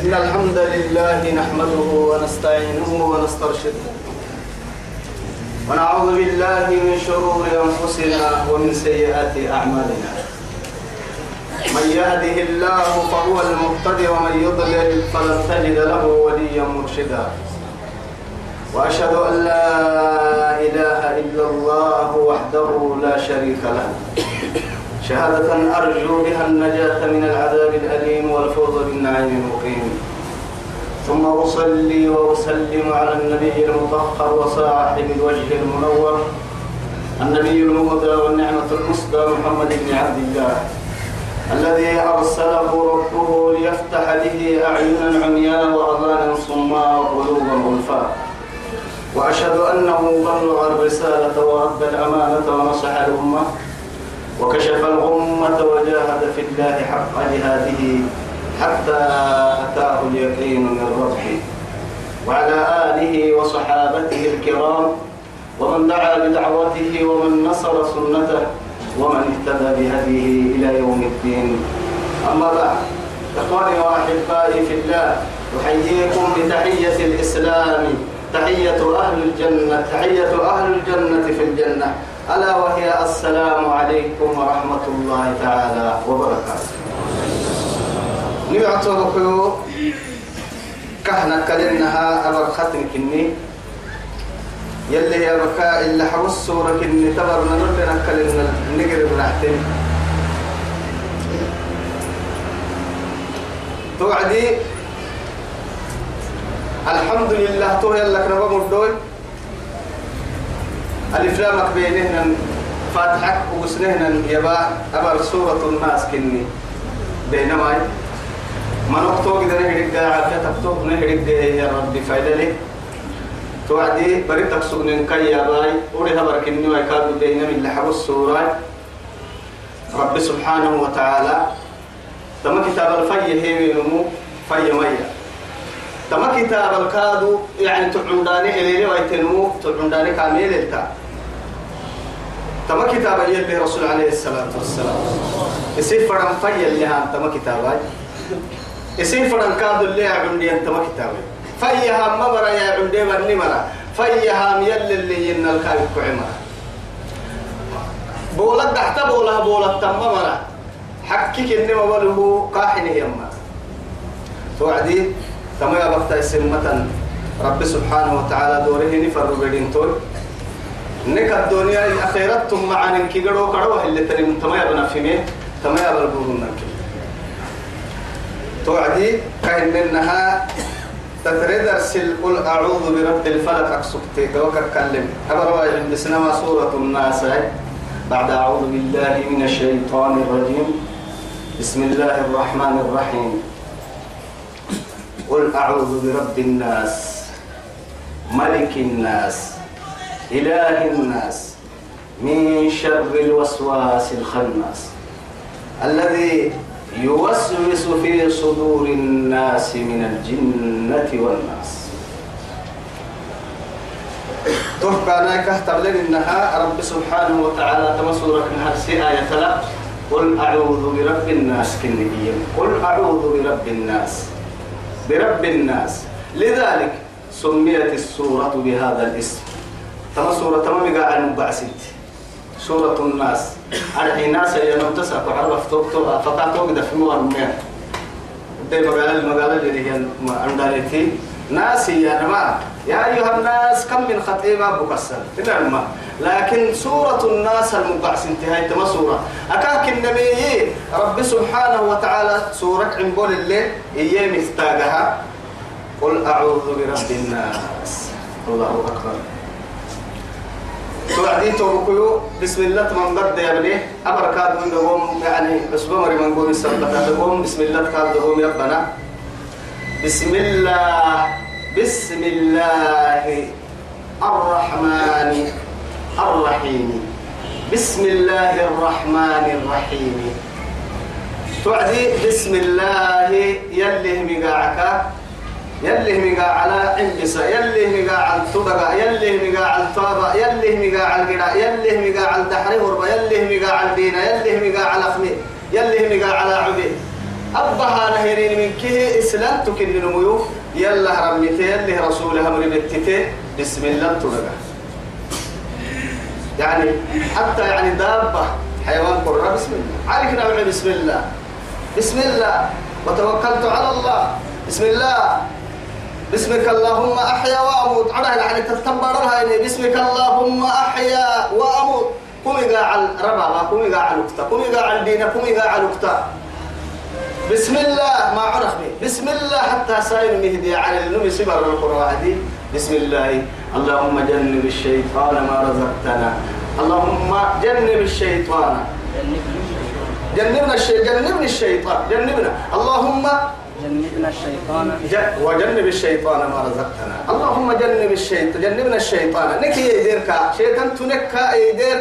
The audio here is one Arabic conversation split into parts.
إن الحمد لله نحمده ونستعينه ونسترشده. ونعوذ بالله من شرور أنفسنا ومن سيئات أعمالنا. من يهده الله فهو المهتدي ومن يضلل فلن تجد له وليا مرشدا. وأشهد أن لا إله إلا الله وحده لا شريك له. شهادة أرجو بها النجاة من العذاب الأليم والفوز بالنعيم المقيم. ثم أصلي وأسلم على النبي المطهر وصاحب الوجه المنور النبي المهدى والنعمة المسدى محمد بن عبد الله الذي أرسله ربه ليفتح به أعينا عمياء وأذانا صماء وقلوبا غلفاء. وأشهد أنه بلغ الرسالة وأدى الأمانة ونصح الأمة. وكشف الغمة وجاهد في الله حق جهاده حتى أتاه اليقين من ربه وعلى آله وصحابته الكرام ومن دعا بدعوته ومن نصر سنته ومن اهتدى بهديه إلى يوم الدين. أما بعد إخواني وأحبائي في الله أحييكم بتحية الإسلام. تحية أهل الجنة تحية أهل الجنة في الجنة. ألا وهي السلام عليكم ورحمة الله تعالى وبركاته. نبعتوا كهنا كلنها أبر ختم كني. يلي يا بكاء اللي حوس سورة كني تبرنا نرد كلنا نقرب نحتم توعدي. الحمد لله تو يلا كنا بمردوي الإفلامك بينهن فاتحك وسنهن يبا أبر سورة الناس كني. بينما ما نقطو كده نهرق عافية تكتو نهرق يا ربي فايدة لي. توعدي بريتك سؤنين كي يا باي. أولي هبر كني ويكادوا بينما اللي حبو السورة. رب سبحانه وتعالى. تم كتاب الفي هي نمو. في مية. تم كتاب الكادو. يعني تعنداني إليه ويتنمو. تعنداني كامل التا تم كتاب يلي رسول عليه الصلاة والسلام. يصير فرن في اللي هم تم كتابي يصير فرن كادو اللي عندي أنت ما كتابي فيها ما برا يا عندي مني مرا فيها يلي اللي ين الكاوي كعمرا بولد تحت بولها بولد تم مرا حكيك إنما وله قاحن يما توعدي؟ تما يا بقتا السمة رب سبحانه وتعالى دوره نفر بدين تول. نك الدنيا الأخيرة ثم معنا كي قروا قروا اللي تري تما يا بنا فيمي تما يا بالبورون نك توعدي كأن إنها تتريد أرسل قل أعوذ برب الفلك أكسكتي قوك أتكلم أبرا عند سنما سورة الناس. بعد أعوذ بالله من الشيطان الرجيم. بسم الله الرحمن الرحيم. قل أعوذ برب الناس ملك الناس إله الناس من شر الوسواس الخناس الذي يوسوس في صدور الناس من الجنة والناس. تحكى نايكة تبلن إنها رب سبحانه وتعالى تمسورك نهر آية لا قل أعوذ برب الناس كنبيا قل أعوذ برب الناس. برب الناس. لذلك سميت السورة بهذا الاسم. تما سورة تما مقاع المبعسيت سورة الناس. أرحي الناس يا نمتسع وعرف فقط توك ده في مغرمين دي مقالة المقالة اللي هي عندالتي ناس يا نما يا أيها الناس كم من خطيمة بكسر. تنعم لكن سورة الناس المبعث انتهاء تما سورة. أكاك النبي رب سبحانه وتعالى سورة عمبول الليل إيه مستاقها. قل أعوذ برب الناس. الله أكبر. توعدي توبكيو بسم الله تمام قد يا ابني أبركات من دوم يعني أسبوع مري من قوم السبت دوم. بسم الله تكاد دوم ربنا. بسم الله بسم الله الرحمن الرحيم. بسم الله الرحمن الرحيم. توعدي بسم الله يلي مقاعك. يلي مقا على عمبسة يلي مقا على الطبقة يلي مقا على الطابة يلي مقا على القراء يلي مقا على الدحر هربة يلي مقا على البينة يلي مقا على خمي يلي مقا على عبي أبها نهرين من كه إسلام تكن نميو يلا رميته يلي رسول أمر بتته بسم الله تلقى يعني حتى يعني دابة حيوان قرة بسم الله. عليك نوع بسم الله. بسم الله. وتوكلت على الله. بسم الله. بسمك اللهم أحيا وأموت. على يعني تتبرها بسمك اللهم أحيا وأموت. قومي قاعد ربا قومي قاعد لكتا قومي قاعد دينا قومي قاعد لكتا بسم الله ما عرف بسم الله حتى سائل مهدي على النبي سبر القرآن بسم الله. اللهم جنب الشيطان ما رزقتنا. اللهم جنب الشيطان. جنبنا الشيطان جنبنا الشيطان. جنبنا. اللهم جنبنا الشيطان. وجنب الشيطان ما رزقتنا. اللهم جنب الشيطان جنبنا الشيطان. نكي يديرك. شيطان تنكا يدير.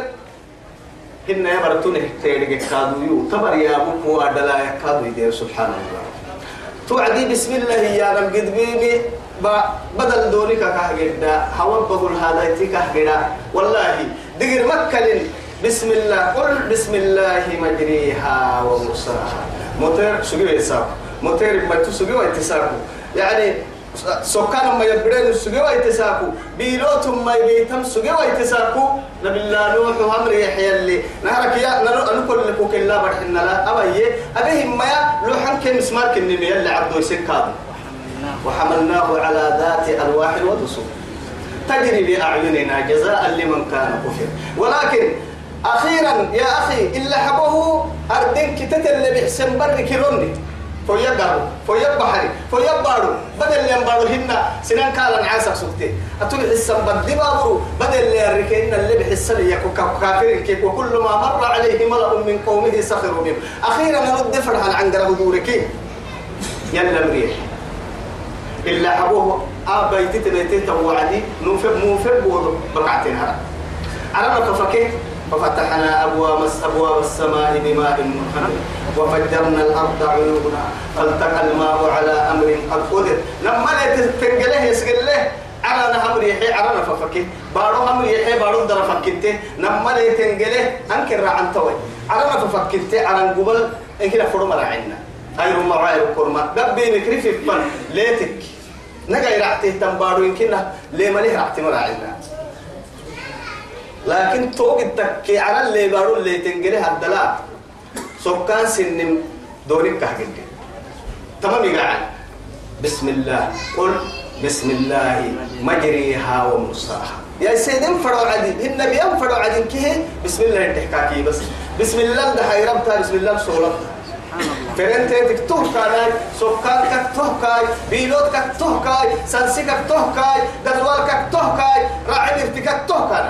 هن يبرتونه تيرك كادو يو. تبر يا أبو أدلا كادو يدير. سبحان الله توعدي بسم الله يا رب. قد بيبي. بدل دونك كهجدا هوا بقول هذا تكهجدا والله دقر مكلن بسم الله. قل بسم الله مجريها ومرساها. موتير سجوا يساق موتير ما تسجوا يتساقوا يعني سكان ما يبرين سجوا يتساقوا بيلوتهم ما يبيتم سجوا يتساقوا نبي الله نوح وامر يحيى اللي نهرك يا نقول لك كلا برحنا لا أبي أبيه ما لوحن كم اللي عبدو يسكاد وحملناه على ذات ألواح ودسور تجري بأعيننا جزاء لمن كان كفر ولكن أخيرا يا أخي إلا حبه أردن كتت اللي بحسن برك رني فويا قارو فويا بحري فويا بارو. بدل اللي بارو هنا سنان كالا عاسك سكتي. أتولي حسن بدي بابرو بدل اللي الركين اللي بحسن يكو كافر كيف وكل ما مر عليه ملأ من قومه سخروا منه. أخيرا نرد فرحا عن قرب دورك يلا مريح. إلا حبوه أبيتي تبيتي توعدي. نوفق موفق بوضو بركعتين هذا على ما كفكه ففتحنا أبواب أبواب السماء بماء منهمر وفجرنا الأرض عيونا. فالتقى الماء على أمر قد قدر. لما تنقله يسقل له على نهمر يحيى على نففكه بارو همر يحيى بارو در فكته لما تنقله أنكر عن توي على نففكته على قبل إنك فرو مرعينا أي رم عاير كرما قبي مكري في فن ليتك. نجا يرعته تنبارو يمكننا ليه مليه رعته مرعينا لكن توق التكي على اللي بارو اللي تنقله الدلاء سكان سن دوري كهجد. تمام يقعد بسم الله. قل بسم الله مجريها ومرساها يا سيدنا فرو عدي النبي فرو عدي كيه؟ بسم الله تحكاكي بس. بسم الله ده حيربتها بسم الله سولتها فرنت تكتوه كاي سكان كتوه كاي بيلوت كتوه كاي سنسي كتوه كاي دلوال كتوه كاي راعي ارتكتوه كاي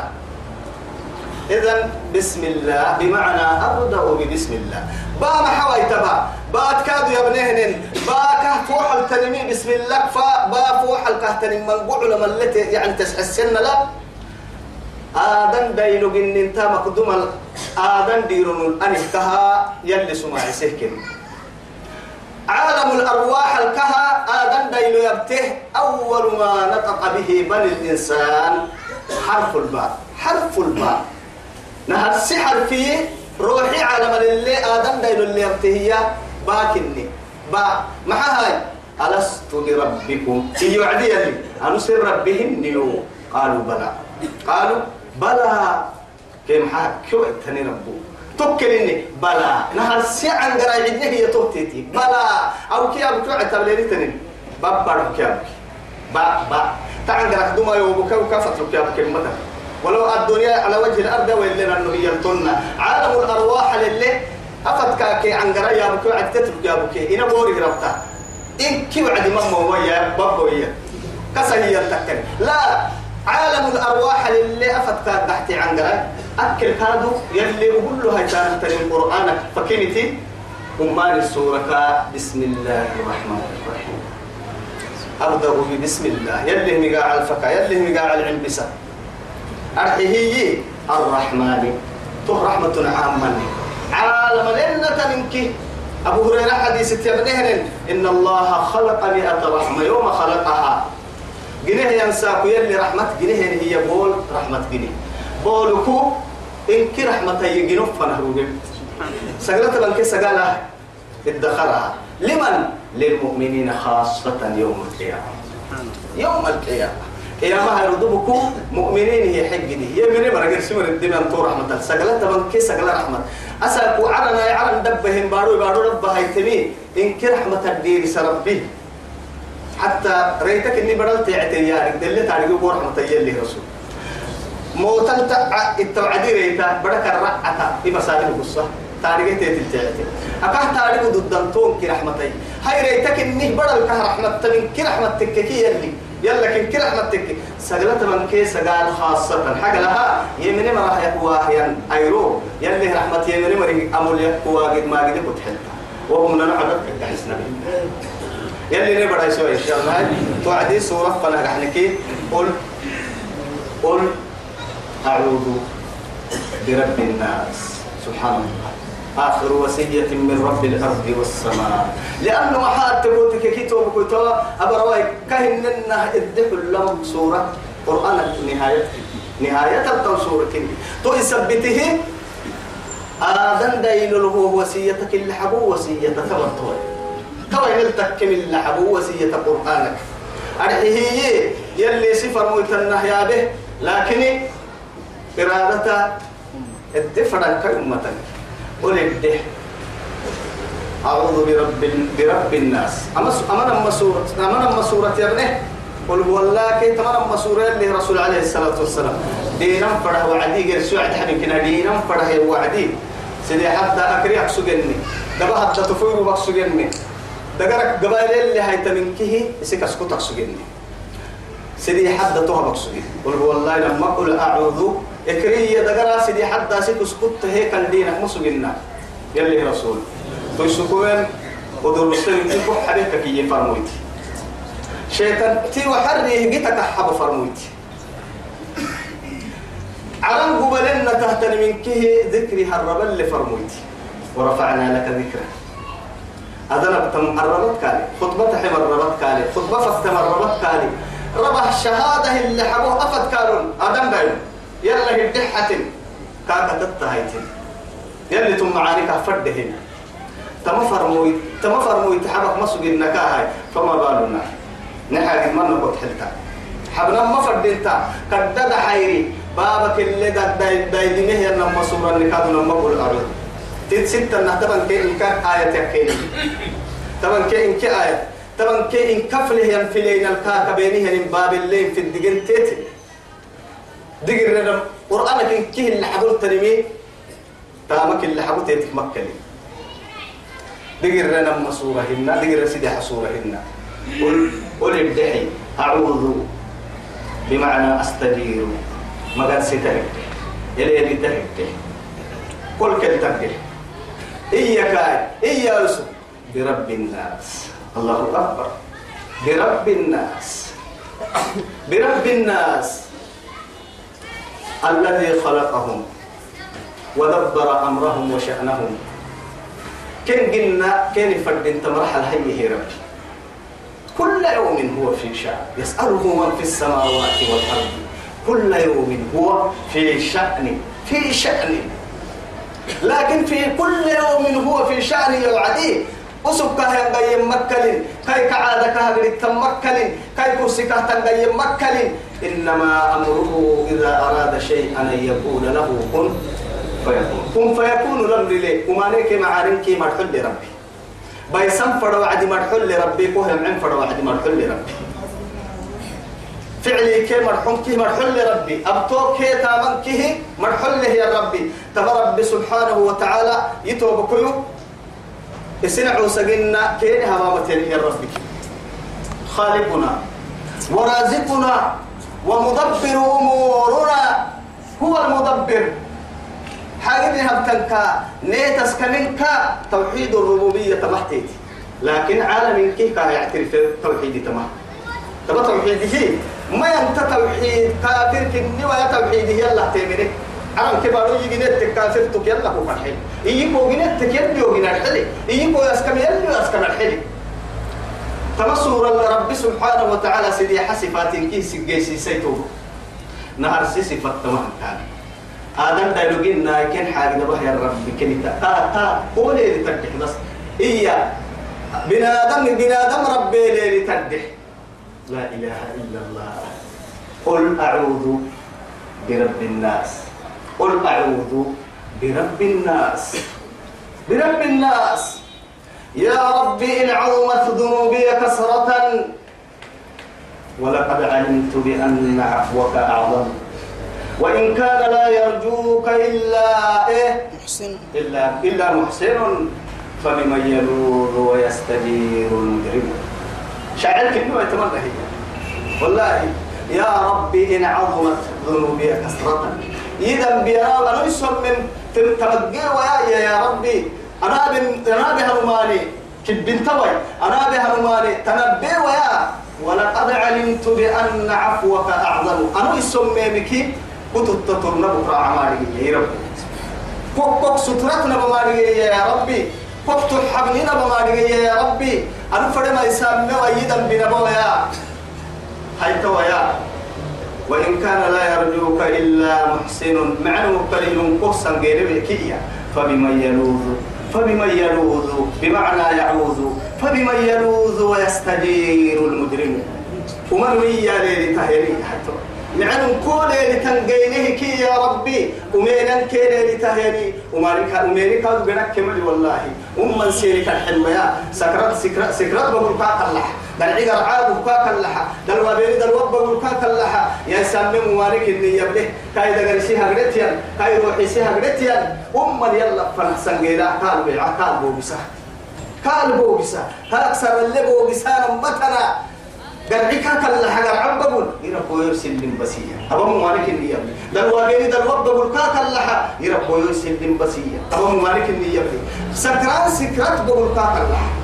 إذا بسم الله بمعنى أبدأ ببسم الله. با ما حوي تبا با تكادوا يا بنهن با كهفوح التنمي بسم الله فا با فوح الكهتنم من قعل من التي يعني تسحسن لا. آدم دايلو جن انت مقدوم آدم ديرون أنكها يلي سماعي سهكن عالم الأرواح الكها آدم دايلو يبته أول ما نطق به بني الإنسان حرف الباء حرف الباء. نهر سحر فيه روحي عالم اللي آدم دايلو اللي يبته باكني با ما هاي؟ ألست بربكم يوعدي لي أنسر ربهم نيو. قالوا بلى. قالوا بلى. كم حكوا التاني ربو؟ تكلني بلى. نهر سعن قراي عدني هي توتيتي بلى. أو كي أبو توعد تبليني تنين بابا كي أبو با با. تعن قراك دوما يوبك وكافت لك يا كلمة ولو الدنيا على وجه الأرض وإلا أنه هي التنة عالم الأرواح للي أفت كاكي عن قراي يا أبو توعد تترك يا أبو كي إنا بوري ربطة. إن كي وعد ماما ويا بابا ويا كسهي التكن لا عالم الأرواح اللي أفت كاد تحتي عن قرأ أكل كادو يلي أقول له هاي تاني القرآن. فكنتي أمان السورة بسم الله الرحمن الرحيم. أبدأ بسم الله. يلي مقاع الفكا يلي مقاع العنبسة أرحيه الرحمن. تو رحمة عامة. عالم لنة منك. أبو هريرة حديث تبنهن إن الله خلق مئة رحمة يوم خلقها. جنيه ينساك يلي رحمة. جنيه هي بول رحمة جنيه. بولكو إن كي رحمة يجنوف فنهرو سقلت بنك سقالة ادخرها. لمن؟ للمؤمنين خاصة يوم القيامة. يوم القيامة. قيامة هيردبكم مؤمنين هي حق دي. هي من ما رجل سمر الدنيا تو رحمة سجلت من كي سجل رحمة. أسأل وعرنا يعلم دبهم بارو بارو رب هيتمي إن كي رحمة الدين سربي. حتى ريتك إني بدلت اعتيارك دلت على جبور رحمة يلي رسول. موتل تع التوعدي ريتا. بدك الرعة. في مسائل القصة؟ تاريخ تيتي أكاه تاريخ ضد توم كي رحمتي هاي ريتك إني بدل رحمة من كي رحمة تككي يلي. يلا كن كي رحمة تككي سجلت من كي سجال خاصة. حاجة لها يمني ما راح يقوى ين أيرو يلي رحمة يمني مري أمول يقوى قد ما قد بتحلتا وهم لنا عدد كحسنا يلي نبرا يسوي إن شاء الله. توعدي سورة فنا رحنكي قل قل أعوذ برب الناس. سبحان الله. آخر وصية من رب الأرض والسماء. لأنه ما حد تقول كيتو بكتو أبرواي كهن إنها الدخل لهم سورة قرآن نهاية نهاية التوسورة تو يثبته. آدم دايل له وصيتك اللي حبو وصية تبطل تو يلتك من اللي حبو وصية قرآنك. أرحيه يلي سفر موتنا يا به. لكن إرادة الدفرن كأمتك قل الده أعوذ برب برب الناس. أما أما أما سورة أما أما سورة يا ابنه قل هو الله كي تمام أما سورة اللي رسول عليه الصلاة والسلام. دينا فرح وعدي غير سوى حبي كنا دينا فرح وعدي. سيدي حتى أكري أكسجني دبا حتى تفوق بكسجني دقرك قبائل اللي هاي تمنكه يسك أسكت أكسجني سيدي حتى توها بكسجني قل هو لما قل أعوذ إكري دقرا سيدي حتى سيك أسكت هيك دينك مسجنا يلي رسول. تسكوين ودرستين تكو حبيبك كي فرمويتي شيطان تي وحري جيتك حب فرمويتي علم قبلنا تهتن من كه ذكري هرب اللي فرمويتي ورفعنا لك ذكرى أدنا بتم الربط كالي. خطبة حمر الربط كالي. خطبة فتم الربط كالي. ربح الشهادة اللي حبوه أفد أدم بايو يلا هدحة كاكا تتهايتين يلي تم معانيك فردهن. تما فرموي تما فرموي تحبك مسوق النكاهاي فما بالنا. نحاج ما نقول حلتا. حبنا ما فردينتا كدد حيري. بابك اللي دد داي داي دينه ينا مسورا نكاد نما قول أرض. تيت ستة نحتبن كي إنك آية يكيني تبن كي إنك آية. تبن كي إن كفله ينفلين الكاك بينه من باب الليل في الدقن تيتي دقر لنا قرآنك كيه اللي حبول تنمي تامك اللي حبول تيتك مكة دقر لنا مصورة هنا دقر سيدي حصورة هنا. قل قل ابدعي أعوذ بمعنى أستجير ما قال سترك يلي يلي ترك. كل كل ترك إياك إيا يوسف. برب الناس. الله أكبر. برب الناس. برب الناس. الذي خلقهم ودبر أمرهم وشأنهم. كن قلنا كن فرد انت مرحل هي ربي كل يوم هو في شأن. يسأله من في السماوات والأرض. كل يوم هو في شأن في شأن. لكن في كل يوم هو في شأن يوعدي أسب كه ينقيم مكلين كي كعادة كه قريب تمكلين كي كرسي كه تنقيم إنما أمره إذا أراد شيئا أن يقول له كن فيكون. كن فيكون الأمر ليه وما ليك معارنك مرحل لربي. بيسم فروا عدي مرحل لربي كوهم عن فروا عدي مرحل لربي. فعلي كي مرحوم كي مرحل لربي. أبطو كي تامن كي مرحل له يا ربي تبا ربي سبحانه وتعالى يتوب كيو. يسنعوا سجنا كين همامتين يا ربي. خالقنا. ورازقنا. ومدبر أمورنا. هو المدبر. حاجة هبتنكا نيتس كمنكا توحيد الربوبية تمحتيتي لكن عالم كيف كان يعترف توحيد تمام تبا توحيده ما ينت توحيد كافر كني ولا توحيده يلا تيمري عرم كبارو يجي نت كافر تك يلا كو فرحي. يجيكو جنت يلي وجنا الحلي يجيكو يسكم يلي ويسكم الحلي تمسور رب سبحانه وتعالى سيدي حسفاتين كي سجيسي سيتو. نهر سيسي فتمام كان. آدم دايلوجين نايكين حاجة نروح يا رب كنتا تا تا قولي اللي تركح بس. إيا. بنادم بنادم ربي ليلي تدح. لا إله إلا الله. قل أعوذ برب الناس. قل أعوذ برب الناس. برب الناس. يا ربي إن عظمت ذنوبي كسرة ولقد علمت بأن عفوك أعظم. وإن كان لا يرجوك إلا إيه؟ محسن. إلا إلا محسن. فبمن يلوذ ويستجير المجرم. شعرك إنه يتمنى هي. والله يا ربي إن عظمت ذنوبي كثرة. إذا أنا من تمجي ويا يا ربي. أنا بن أنا بهرماني كبن توي أنا بهرماني تنبي ويا. ولقد علمت بأن عفوك أعظم. أنا يسمي بك كنت تطرنا بكرة عمالي يا ربي. كوك كوك سترتنا بمالي يا ربي. كوك تحبنينا بمالي يا ربي. أنا فرما يسمى ويدا بنبويا هاي تويا وإن كان لا يرجوك إلا محسن. معنى قليل قصا غير بكيا. فبمن يلوذ فبمن يلوذ؟ بمعنى يعوذ. فبمن يلوذ ويستجير المجرم. ومن ويا ليلي تهيري حتى. معنى كل اللي تنقينه كي يا ربي. ومينا كي اللي تهيري. ومالك ومينك بنك كمل والله. ومن سيرك الحلمية سكرت سكرت سكرت بقول الله. دل عقر عاب كاك الله دل وبيري دل وب بقول كاك الله يا سامي مالك اللي يبله كاي دغرسي هغرتيان كاي روحي سي هغرتيان ومن يلا فنحسن غيرا قال بيع قال بوبسا. قال بوبسا. هاكسر اللي بوبسا نمتنا. قرعك كلا حجر عبقول يربو يرسل لهم بسية أبا مالك النية دل وابيني دل وبقول كاك اللحى. يربو يرسل لهم بسية أبا مالك النية سكران سكرات بقول كاك اللحى.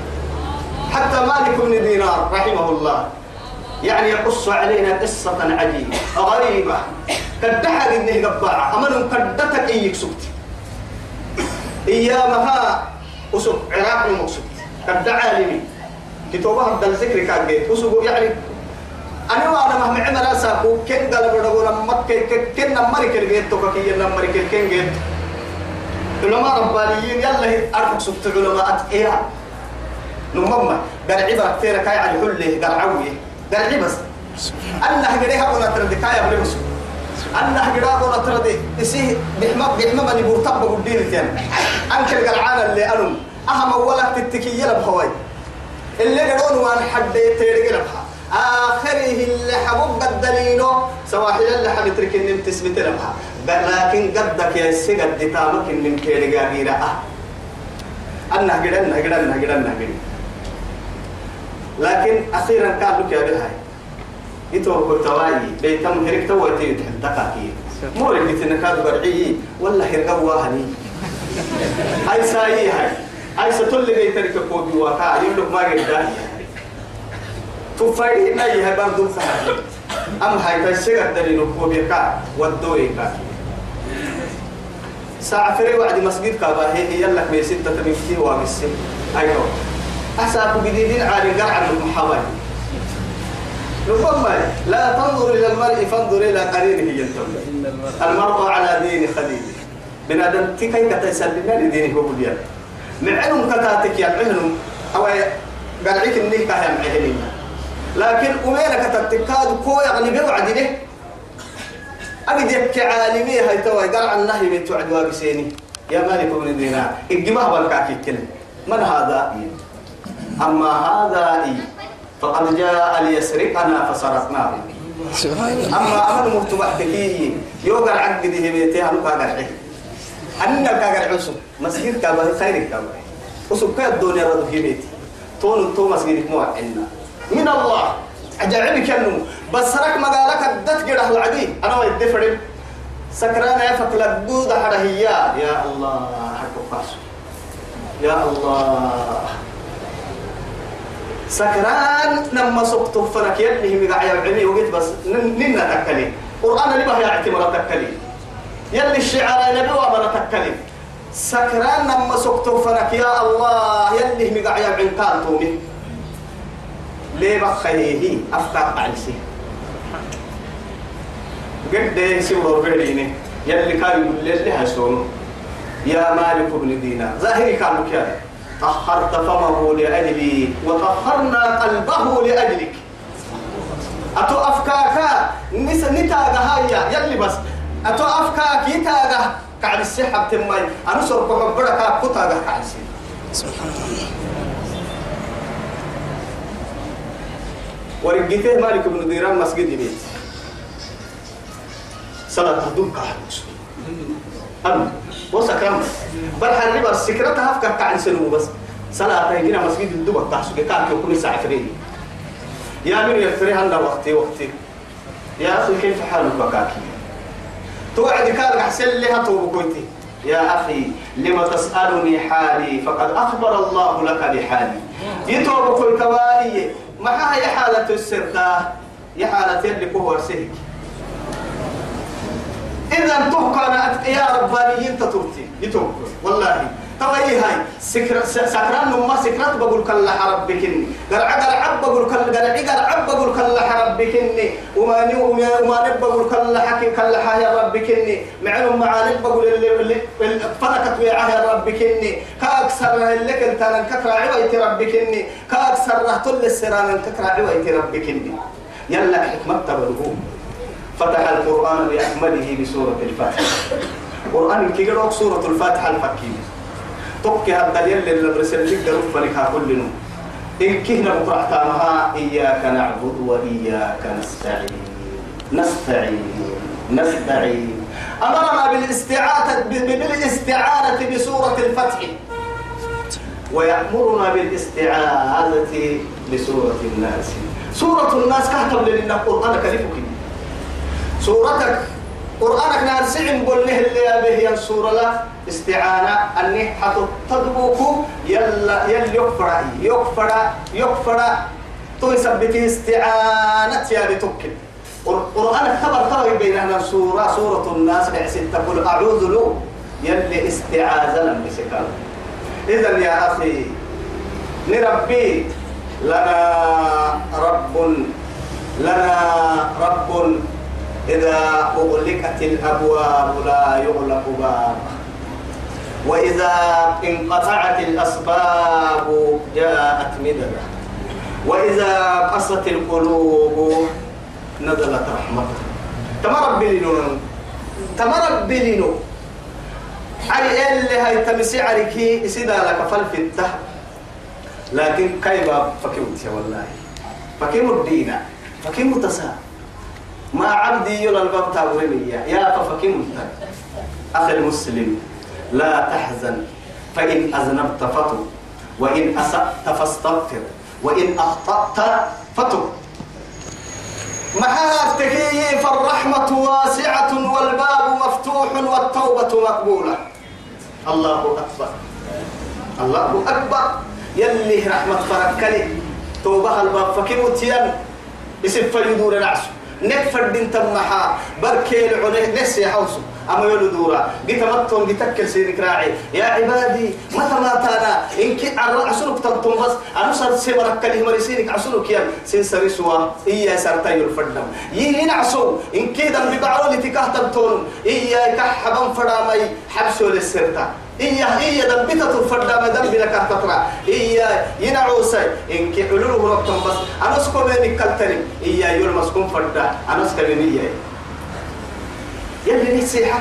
حتى مالك بن دينار رحمه الله. يعني يقص علينا قصة عجيبة غريبة. كدحر إنه قباعة أمر كدتك إيك سكت إيامها أسك عراق المقصود كدعا لي. كتابة هذا الذكر كان جيت. يعني أنا وأنا مهما عمل أساكو كن قال بدو نمت كن كن نمر كل جيت تو كي نمر كل كن جيت. علماء ربانيين يلا أرفق سكت علماء أتقيا. نمما قال عبرة كثيرة كاي على حله قال قال عبس أنا هجريها ولا تردي كاي أبلي مسو أنا هجريها ولا تردي إسيه بحمد بحمد بني برتب بقدين تيان أنك القلعان اللي أنم أهم ولا تتكي لبهواي اللي قالون وان حد تيرق لبها آخره اللي حبوب قدلينو سواحل اللي حبت ركن نمت اسمت لبها لكن قدك يا سي قد تامك من كيرقا غيرا أه أنا هجرنا هجرنا هجرنا هجرنا لكن أخيرا كان لك يا بهاي. يتوقع تواي بيتم هرك توا تيجي تحدكاكي مو اللي تنكاد برعي. ولا هرقا واهني هاي ساي هاي. هاي ستول لي ترك كوبي وكا. يقول ما قد تفاي هنا هي برضو فهد أم هاي تشيغ دليل كوبي كا. ودوي كا. ساعة فري وعد مسجد كابا. هي يلا ميسين تتمشي وامسين أيوه أساكو جديدين عالي قرع المحاول ربما لا تنظر إلى المرء فانظر إلى قرينه ينتم المرء على دين خليله. بنادم تكاي كتسلمنا لدينه هو بليان معلوم كتاتك يا معلوم أو قرعيك النيكة يا معلوم لكن أمينة كتاتكاد كو يعني بوعد له أجد يبكي عالمي هاي توي. قرع النهي من توعد وابسيني يا مالك بن دينار. الجماعة بالكاكي كلمة. من هذا؟ أما هذا إيه فقد جاء ليسرقنا فسرقناه أما أمر مرتبحتكي يوغر عقد دي بيتي كاغر عيه أنك كاغر عسو مسجد كابا خيرك كابا وسو كا الدنيا رضو في بيتي. تون تو مسجدك مو عنا. من الله. أجعلك أنه بس رك مقالك الدت قرح العدي أنا ويدي فرد سكران يفك لقود حرهيا يا الله حكو يا الله. سكران لما سقط فنك يلي مقع يبعني وقلت بس ننا تكلي. قرآن اللي بها يعتمر تكلي. يلي الشعر نبي وما تكلي. سكران لما سقط فنك يا الله يلي مقع يبعني كان تومي. ليه بخيه أفكار عالسي قد سيورو بيريني يلي كان يقول لي هسونو يا مالك بن دينار. ظاهري كان لك طهرت فمه لأجلي وطهرنا قلبه لأجلك. أتو أفكاكا نس نتاغا هايا يلي بس. أتو أفكاك يتاغا كعب السحب تماي. أنا سرق حبرك كتاغا كعب سبحان الله ورقته مالك بن ديران مسجد بيت صلاة الدم كحلوس أم وسكرم بل حرب السكرتها فكك عن سنو بس. صلاة هيجينا مسجد الدم تحسك كان يكون ساعة فريد يا من يفتري هنا وقتي وقتي. يا أخي كيف حالك بكاكي؟ توعد كارك حسن لها توبكويتي يا أخي لما تسألني حالي فقد أخبر الله لك بحالي. يتوبكوي كوالي ما هي حالة السرقة يا حالة اللي كهو سهك. إذا تهكى يا رباني أنت ترتي يتوبكوي والله. تبعي هاي؟ سكر سكران نما سكرات بقول كلا حرب بكني قرع قرع بقول كلا قرع قرع بقول كلا حرب بكني وما ني وما نب بقول كلا حكي كلا حيا رب بكني معلوم معاني بقول اللي اللي فلكت ويعه يا رب بكني كأكثر لك أنت نككر عويت رب بكني كأكثر رهتل السران نككر عويت رب بكني يلا حكمة تبلغوم فتح القرآن بأكمله بسورة الفاتحة. القرآن كي سورة الفاتحة الفكية. توكي هذا اللي الرسل لك كل نوم إن كهنا بقرأتها إياك نعبد وإياك نستعين. نستعين. نستعين. أمرنا بالاستعانة بالاستعانة بسورة الفتح ويأمرنا بالاستعاذة بسورة الناس. سورة الناس كهتم لنا القرآن كلفك سورتك. قرآنك نار سعن قلنه اللي به سورة لا. استعانة. أني حتى تدبوك يلا يلا يكفر يكفر يكفر. تو يثبتي استعانة يا بتوكل قرآن خبر خبر بيننا سورة سورة الناس بحسن تقول أعوذ له. يلي استعاذة لم إذا يا أخي نربي لنا رب لنا رب إذا أغلقت الأبواب لا يغلق باب. وإذا انقطعت الأسباب جاءت مددا وإذا قست القلوب نزلت رحمته تمرب بلنو تمرب بلنو علي اللي هاي تمسي عليكي سيدا لك الدهب لكن كيف فكيمت يا والله؟ فكيم الدين. فكيم تسا ما عبدي يلا الباب تاوريني يا ففكيم أخي المسلم لا تحزن فإن أذنبت فتب وإن أسأت فاستغفر وإن أخطأت فتب محافتك فالرحمة واسعة والباب مفتوح والتوبة مقبولة. الله أكبر. الله أكبر. يلي رحمة فركلي. توبة الباب فكيمتيان اسم فريدور نعسو نكفر دين تمحا بركي العليه نسي حوسو. أما يلو دورا بتمتون بتكل سيرك راعي يا عبادي متى ما تانا؟ إنك عسلك تنتم بس أنا صار سيبرك كلمة مرسينك عسلك يا سين سرسوا إيا سرتا يلفدم يين عسو إنك دم ببعرو لتكاه تبتون إيا كحبا فرامي حبسو للسرتا إيا إيا دبتة الفردا ما دم بلك تطرع إيا ينعوسي إنك علوه ربطن بس. أنا سكو بينك كالتري إيا يلمس كون فردا أنا سكبيني يلي نسيحة.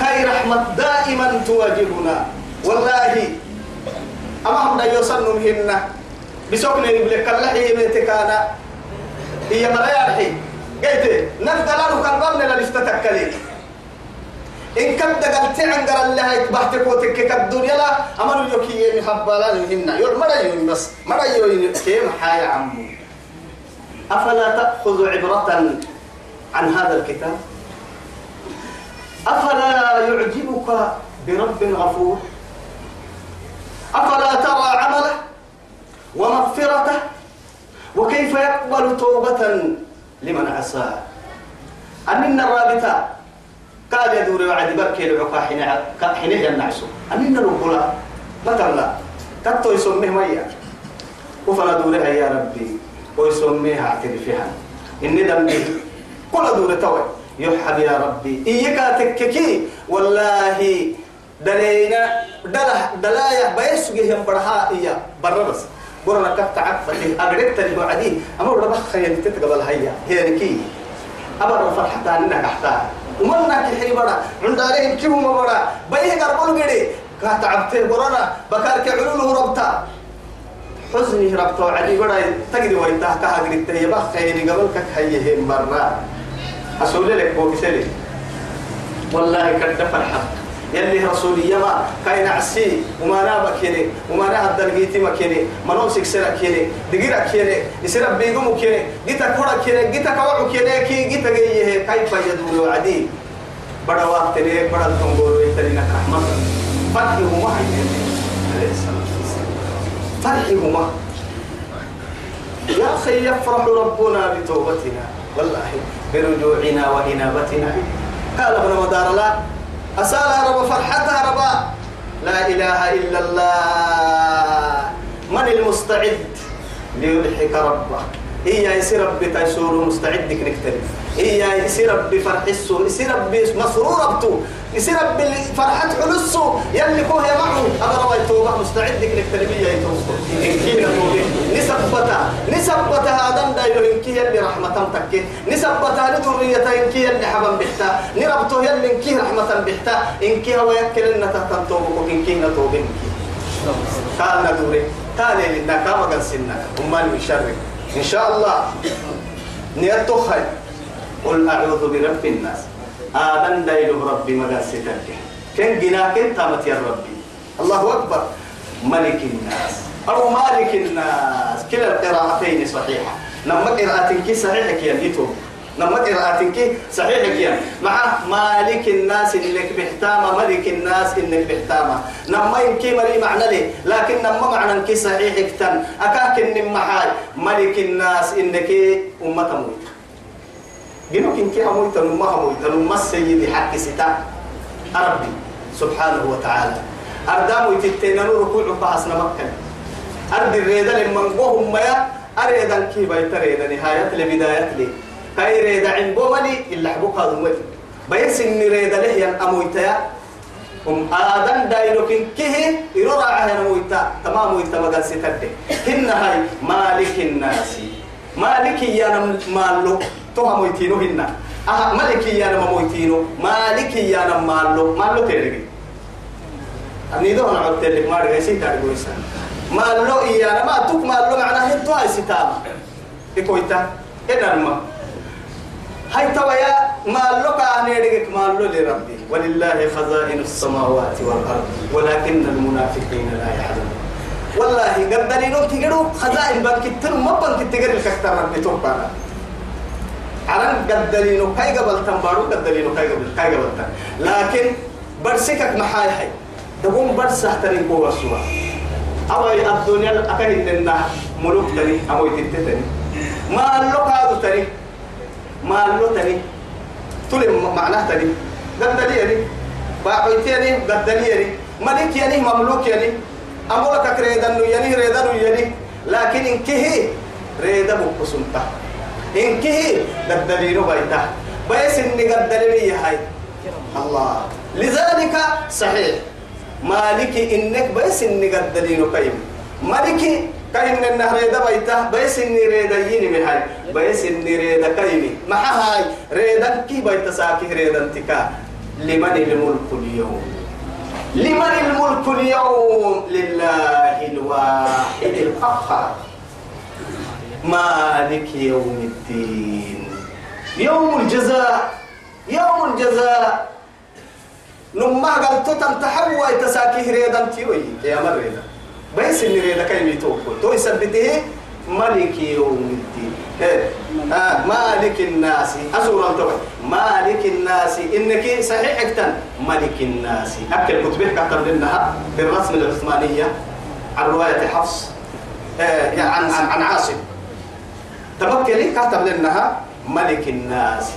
كاي رحمة دائما تواجهنا. والله. أما هم يوصلوا مهنا بسوكنا يبلك الله يمتكانا هي مرايا الحين قلت نفضل أنه كان رمنا لفتتك إن كم دقلت عن قال الله يتبحتك وتكك الدنيا لا. أمر يوكي محبالا مهنا يقول مرا يوم بس مرا يوم كيم حايا عمو. أفلا تأخذ عبرة عن هذا الكتاب؟ أفلا يعجبك برب غفور؟ أفلا ترى عمله ومغفرته؟ وكيف يقبل توبة لمن عسى؟ أمن الرابطة قال يدور وعد بركي العقا حين حين ينعسو أمن الوقلا مثلا كتو يسميه ميا وفلا دورها يا ربي. ويسميها اعترفها إني دمي. كل دور توي. يحب يا ربي. إياك تككي والله دلينا دلا دلايا بيسوجي هم برها إياه برا بس قرنا كفت عقبتي أقربت اللي بعدي أما ربح خيال تتقبل هيا. هي نكي. أبر فرحة أنك ومنا كحري برا عند عليهم كيف ما برا بيه قربون قدي كاتعبته برنا بكارك علوله ربطا حزني ربطا وعدي برا تقدي ويتاه كهاجري تهي خيري قبل كك هي هم برا أسول لك بوكسلي والله كنت فرحة يلي رسولي يما كاين عسي وما نابا كيني وما نهد دلقيتي ما كيني منو سكسرا كيني دقيرا كيني يسير بيقومو كيني جيتا كورا كيني جيتا كوعو كيني كي جيتا جيه كيف يدور عدي بڑا وقت ليه بڑا تنقول يتلينا رحمة فرحي هما عليه الصلاة والسلام فرحي هما يا أخي يفرح ربنا بتوبتنا والله برجوعنا وإنابتنا۔ قال ابن مدار لا أسأل رب فرحتها ربا لا إله إلا الله. من المستعد؟ ليضحك ربه إيا يصير ربي؟ تيسور مستعد نكترف إيا يصير ربي فرح السو يصير ربي مسرور ربتو يصير ربي فرحة حلسو يلي كوه معه. أبا ربي توبة مستعد نكترف إيا يتوسط إن كينا توبة. نسبتا نسبتا هذا دايلو إن كي يلي رحمة تكي. نسبتا لذرية إن كي يلي حبا بحتا نربطو يلي إن كي رحمة بحتا إن كي هو يكل إن تهتم توبة إن كي قال ندوري قال لنا كما قال سنة أمان من شرك إن شاء الله. نيتو خير. قل أعوذ برب الناس. آدم دايلو ربي مقاستك كن جناك تامت يا ربي. الله أكبر. ملك الناس. أو مالك الناس. كلا القراءتين صحيحة. نما قراءتك صحيحة كي يتوب نما قراءتك صحيحة كي مع مالك الناس إنك بحتامة ملك الناس إنك بحتامة. نما إنك مري معنى لي لكن نما معنى إنك صحيح كتن أكاك إن محال ملك الناس إنك أمة موت جنوك إنك أموت نما أموت نما السيد حق ستا. ربي سبحانه وتعالى. أردام يتتين ركوع بحسن مكة. أرد الريدة لمن قوهم يا أريدا كي بيت ريدة نهاية لبداية لي. كاي ريدة عن بوملي إلا حبوك هذا موت بيس إن ريدة له ين أمويتا أم آدم دايلوك كيه يرورا عهنا مويتا. تمام مويتا مقال ستده هن هاي مالك الناس. مالك يانا مالو توها مويتينو هن أها مالك يانا مويتينو مالك يانا مالو مالو تيري أني دو أنا عبت لك ما رجع سيد على قويسان مالو إيانا ما توك مالو معناه هنتو هاي ستام إكويتا إذا ما هاي تويا مالو كأهني رجعك مالو لربي ولله خزائن السماوات والأرض ولكن المنافقين لا يعلمون والله قدرينو تجرو خزائن بنك تر ما بنك تجر الكتر ربي توبانا عرن قدرينو كاي قبل تنبارو قدرينو كاي قبل كاي قبل تن لكن برسكك محاي هاي تقوم برسه تري قوة سوا. أوي الدنيا أكيد إننا ملوك تري أوي تتتني. ما لو كادو تري. ما لو تري. تولي معناه تري. قدري يعني باعويتي يعني قدري يعني ملك يعني مملوك يعني أمولك كريدان يعني ريدان يعني لكن إن كه ريدا بقسمتا إن كه قدري بيتا. بس إني قدري هاي الله. لذلك صحيح. مالك إنك بس إني قدرين قيم مالك كاين النهر ريدا بيتا. بس إني ريدا يني من هاي بس إني ريدا كيمي. مع هاي ريدا كي بيتا ساكي ريدا انتكا. لمن الملك اليوم؟ لمن الملك اليوم؟ لله الواحد القهار. مالك يوم الدين؟ يوم الجزاء يوم الجزاء. نما قال تتم تحوى تساكي ريدا تيوي. يا مريدا بس إن ريدا كي يتوقف تو يثبته ملك يوم الدين. آه مالك الناس. أسورا توي مالك الناس. إنك صحيح إكتن. ملك الناس. أكل كتبه كتب لنا. بالرسم العثمانية. عن رواية حفص. آه يعني عن عن, عن عاصم. تبكلي كتب لنا ملك الناس.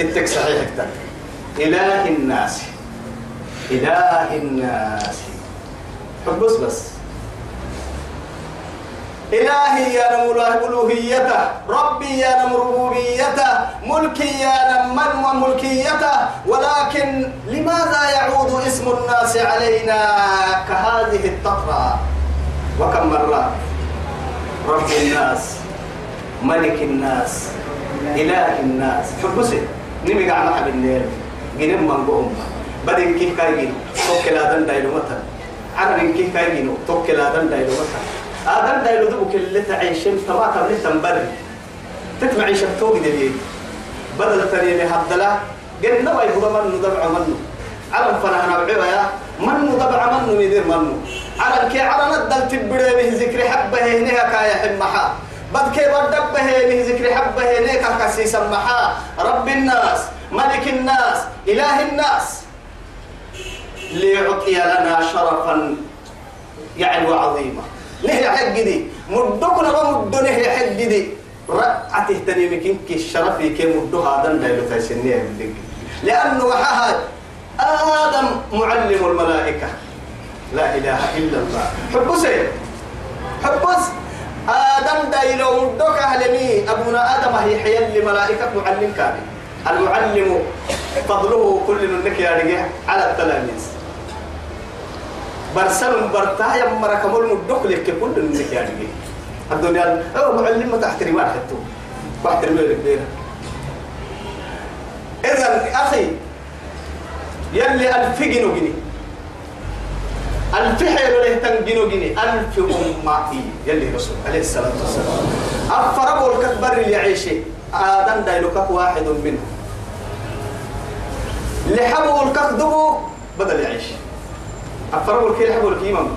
اتك صحيح اكتن إله الناس. إله الناس. حبس بس إلهي يا نم ألوهيته ربي يا نم ربوبيته ملكي يا نم من وملكيته ولكن لماذا يعود اسم الناس علينا كهذه التقرى وكم مرة رب الناس. ملك الناس إله الناس. حبسي نمي قاعد محب النير جنم من قوم بدين كيف كاي توكل هذا دايلو مثلا. عرب كيف كاي توكل هذا دايلو مثلا. هذا دايلو دبك اللي تعيشين تما قبل تنبري. تتمع توقي دليل بدل تريني هبدلا قلنا ما يبغى منه دبع منه. عرب فانا أنا بعيبا يا. منه دبع منه؟ يدير منه. عرب كي عرب ندل تبري به ذكر حبة هنيها كايا حمحا بد كي بدب به ذكر حبه هنيك كسي سمحا. رب الناس ملك الناس إله الناس. ليعطي لنا شرفا يعني وعظيما نهي حق دي. مدكنا ومد نهي حق دي. رأته تنيمك إنك الشرف كي مدها دن لا يتسنيه لأنه وحاها آدم معلم الملائكة. لا إله إلا الله. حبسي حبس آدم دايلو مدوك أهلمي أبونا آدم هي حيال لملائكة معلم كامل. المعلم فضله كل منك يا على التلاميذ. برسل برتا يا مركم المدوك لك كل منك يا رجع. الدنيا هو معلم تحتري ما حتى بحترم لك بينا إذا أخي يلي ألف جنو جنيه حيلو له تنجنو جني ألف أمة يلي رسول عليه الصلاة والسلام. أفربوا الكبر اللي يعيشه آدم دايلوكك واحد منهم لحبوا الكذبوا بدل يعيش. أفربوا الكي لحبوا الكي إمام.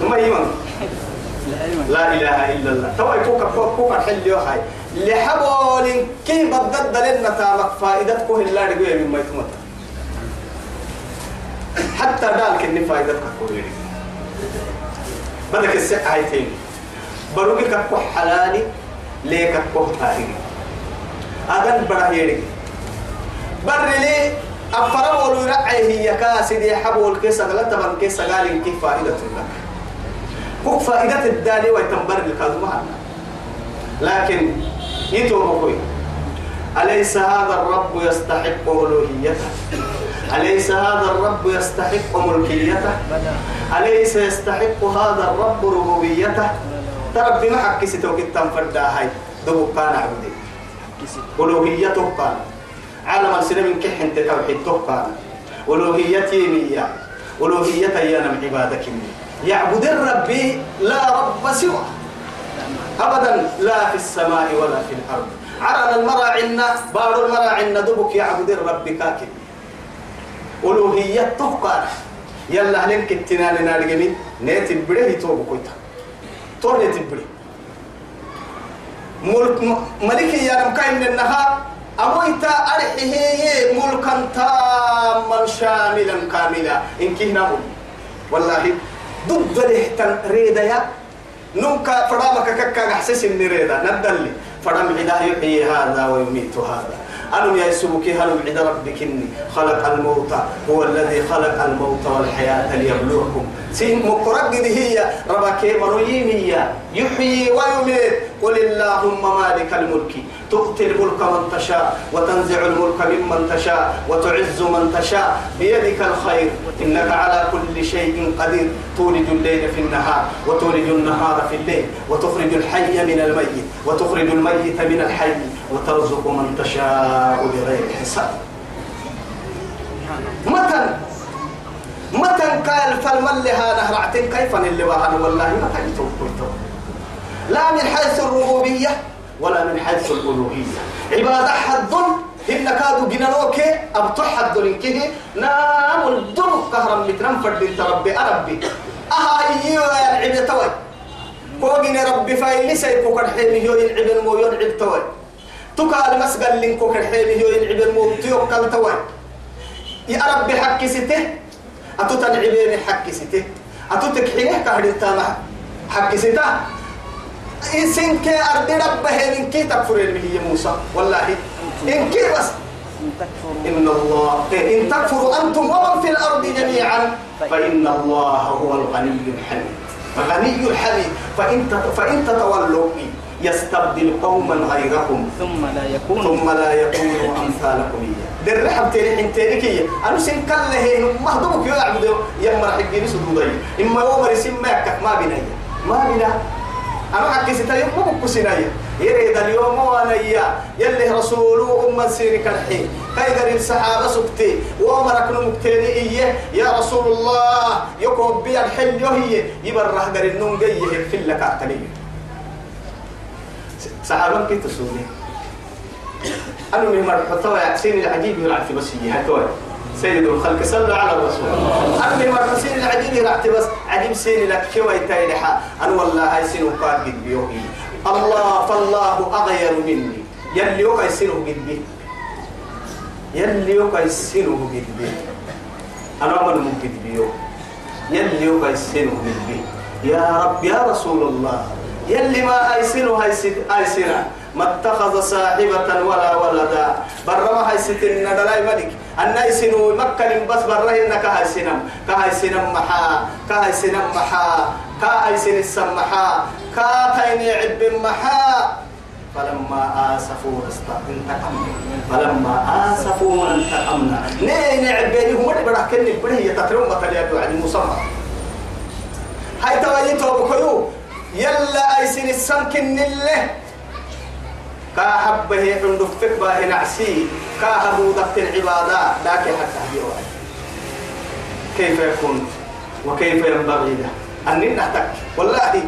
ثم إمام. لا إله إلا الله. تو يكوك كوك كوك الحل يوحي لحبوا الكي بدد لنا تامك فائدتك إلا رجوع مما يتمت حتى ذلك إن فائدتك كويري بدك السحة هيتين بروك كو حلالي ليك كو تاريخ أذن برا يري بر لي أفرم ولو رعي هي كاسدي حبول كيس غلط من كيس قال كيف فائدة لك. كوك فائدة الدالي ويتنبر الكلمة لكن يتوه كوي أليس هذا الرب يستحق ألوهيته أليس هذا الرب يستحق ملكيته؟ أليس يستحق هذا الرب ربوبيته؟ تربي ما حكي ستوك التنفرد هاي دو كان عبدي. ألوهيته كان عالم السلم كحن توحيد كان ألوهيتي مية. ألوهيتي يا نم عبادك يعبد الرب لا رب سوى أبدا لا في السماء ولا في الأرض. عرنا المراعنا بار المراعنا دبك يعبد الرب كاكب. ألوهية تبقى. يلا هلك التنان نارجمين نيت البره توب كويتا تو نيت البره ملك ملك يا رمكاين النهار أمويتا أرحيه ملكا تاما شاملا كاملا. إن كنا والله ضد له ريدا يا. نمكا فرامك ككا أحسس إني ريدا ندلي فرام عدا يحيي هذا ويميت هذا. ألم يسبك هل عند ربك إني خلق الموت هو الذي خلق الموت والحياة ليبلوكم. سين مقرق هي ربك منويمية يحيي ويميت. قل اللهم مالك الملك. تؤتي الملك من تشاء وتنزع الملك ممن تشاء وتعز من تشاء. بيدك الخير. إنك على كل شيء قدير. تولج الليل في النهار وتولج النهار في الليل وتخرج الحي من الميت وتخرج الميت من الحي. وترزق من تشاء بغير حساب. متى؟ متى قال فالمن لها نهرعتين كيف اللي وهن والله متى يتوب لا من حيث الربوبية ولا من حيث الألوهية. عبادة حد إن كادوا جنانوك أبطح حد لنكه نام الدم كهرم متنم فرد ربي. أربي أها إيو يا العبد توي؟ كوغين ربي فايلي سيكو كرحيمي يو يلعب المو يلعب توي. تكا المسجل لنكو كرحيمي يو يلعب المو تيوكل توي يا ربي حكي سته. أتو تنعبيني حكي سته. أتو تكحيه كهرين تامح حكي سته. إنسان كي أرض ربه إن كي تكفر هي موسى. والله. إن كي بس. إن الله. إن تكفروا أنتم ومن في الأرض جميعا. فإن الله هو الغني الحميد. غني الحميد. فإن فإن تتولوا يستبدل قوما غيركم ثم لا يكون ثم لا يكونوا أمثالكم إياه در حب تاني حين تاني كي. أنا سن كل هين ما هدوك يا عبد يا مرة حقي سدودي إما يوم رسم ما ما بينا ما بينا أنا حكي ستايم ما بكسينايا يريد اليوم وأنا يلي رسوله أم سيري كالحين كيدر السحابة سبتي وأمرك نمكتيني إيه يا رسول الله يكوب بي الحل يهي يبرح قر النوم جيه في اللك أعتني سحابة كي تسوني؟ أنا من مرحبا يحسين العجيب يلعب في بس هتوي سيد الخلق صلى على الرسول. أنا من مرحبا سين العجيب يلعب بس عجيب سين لك كوي تايلحا أنا والله هاي سين وقاد قد بيوهي الله فالله أغير مني. يلي يوكا يسينه قد بيه يلي يوكا يسينه قد بيه أنا أمن من قد بيو يلي يوكا يسينه قد بيه يا رب يا رسول الله. يلي ما أيسنه أيسنا ما اتخذ صاحبة ولا ولدا. برما هيستن ندلاي ملك. أن يسنو مكة بس برهن كهيسنم كهيسنم محا. كهيسنم محا. كهيسن السمحا كاتين عب محا. فلما آسفوا انتقمنا فلما آسفوا انتقمنا نين عبيني هم اللي برا كني بري يتترون بطليات وعد مسمى هاي تواجيتوا بكيو يلا أيسن السمكن الله كاحبه عند فك باه نعسي كاهبو ضبط العبادة. لكن حتى هديوا كيف يكون؟ وكيف ينبغي له؟ أن نحتك. والله.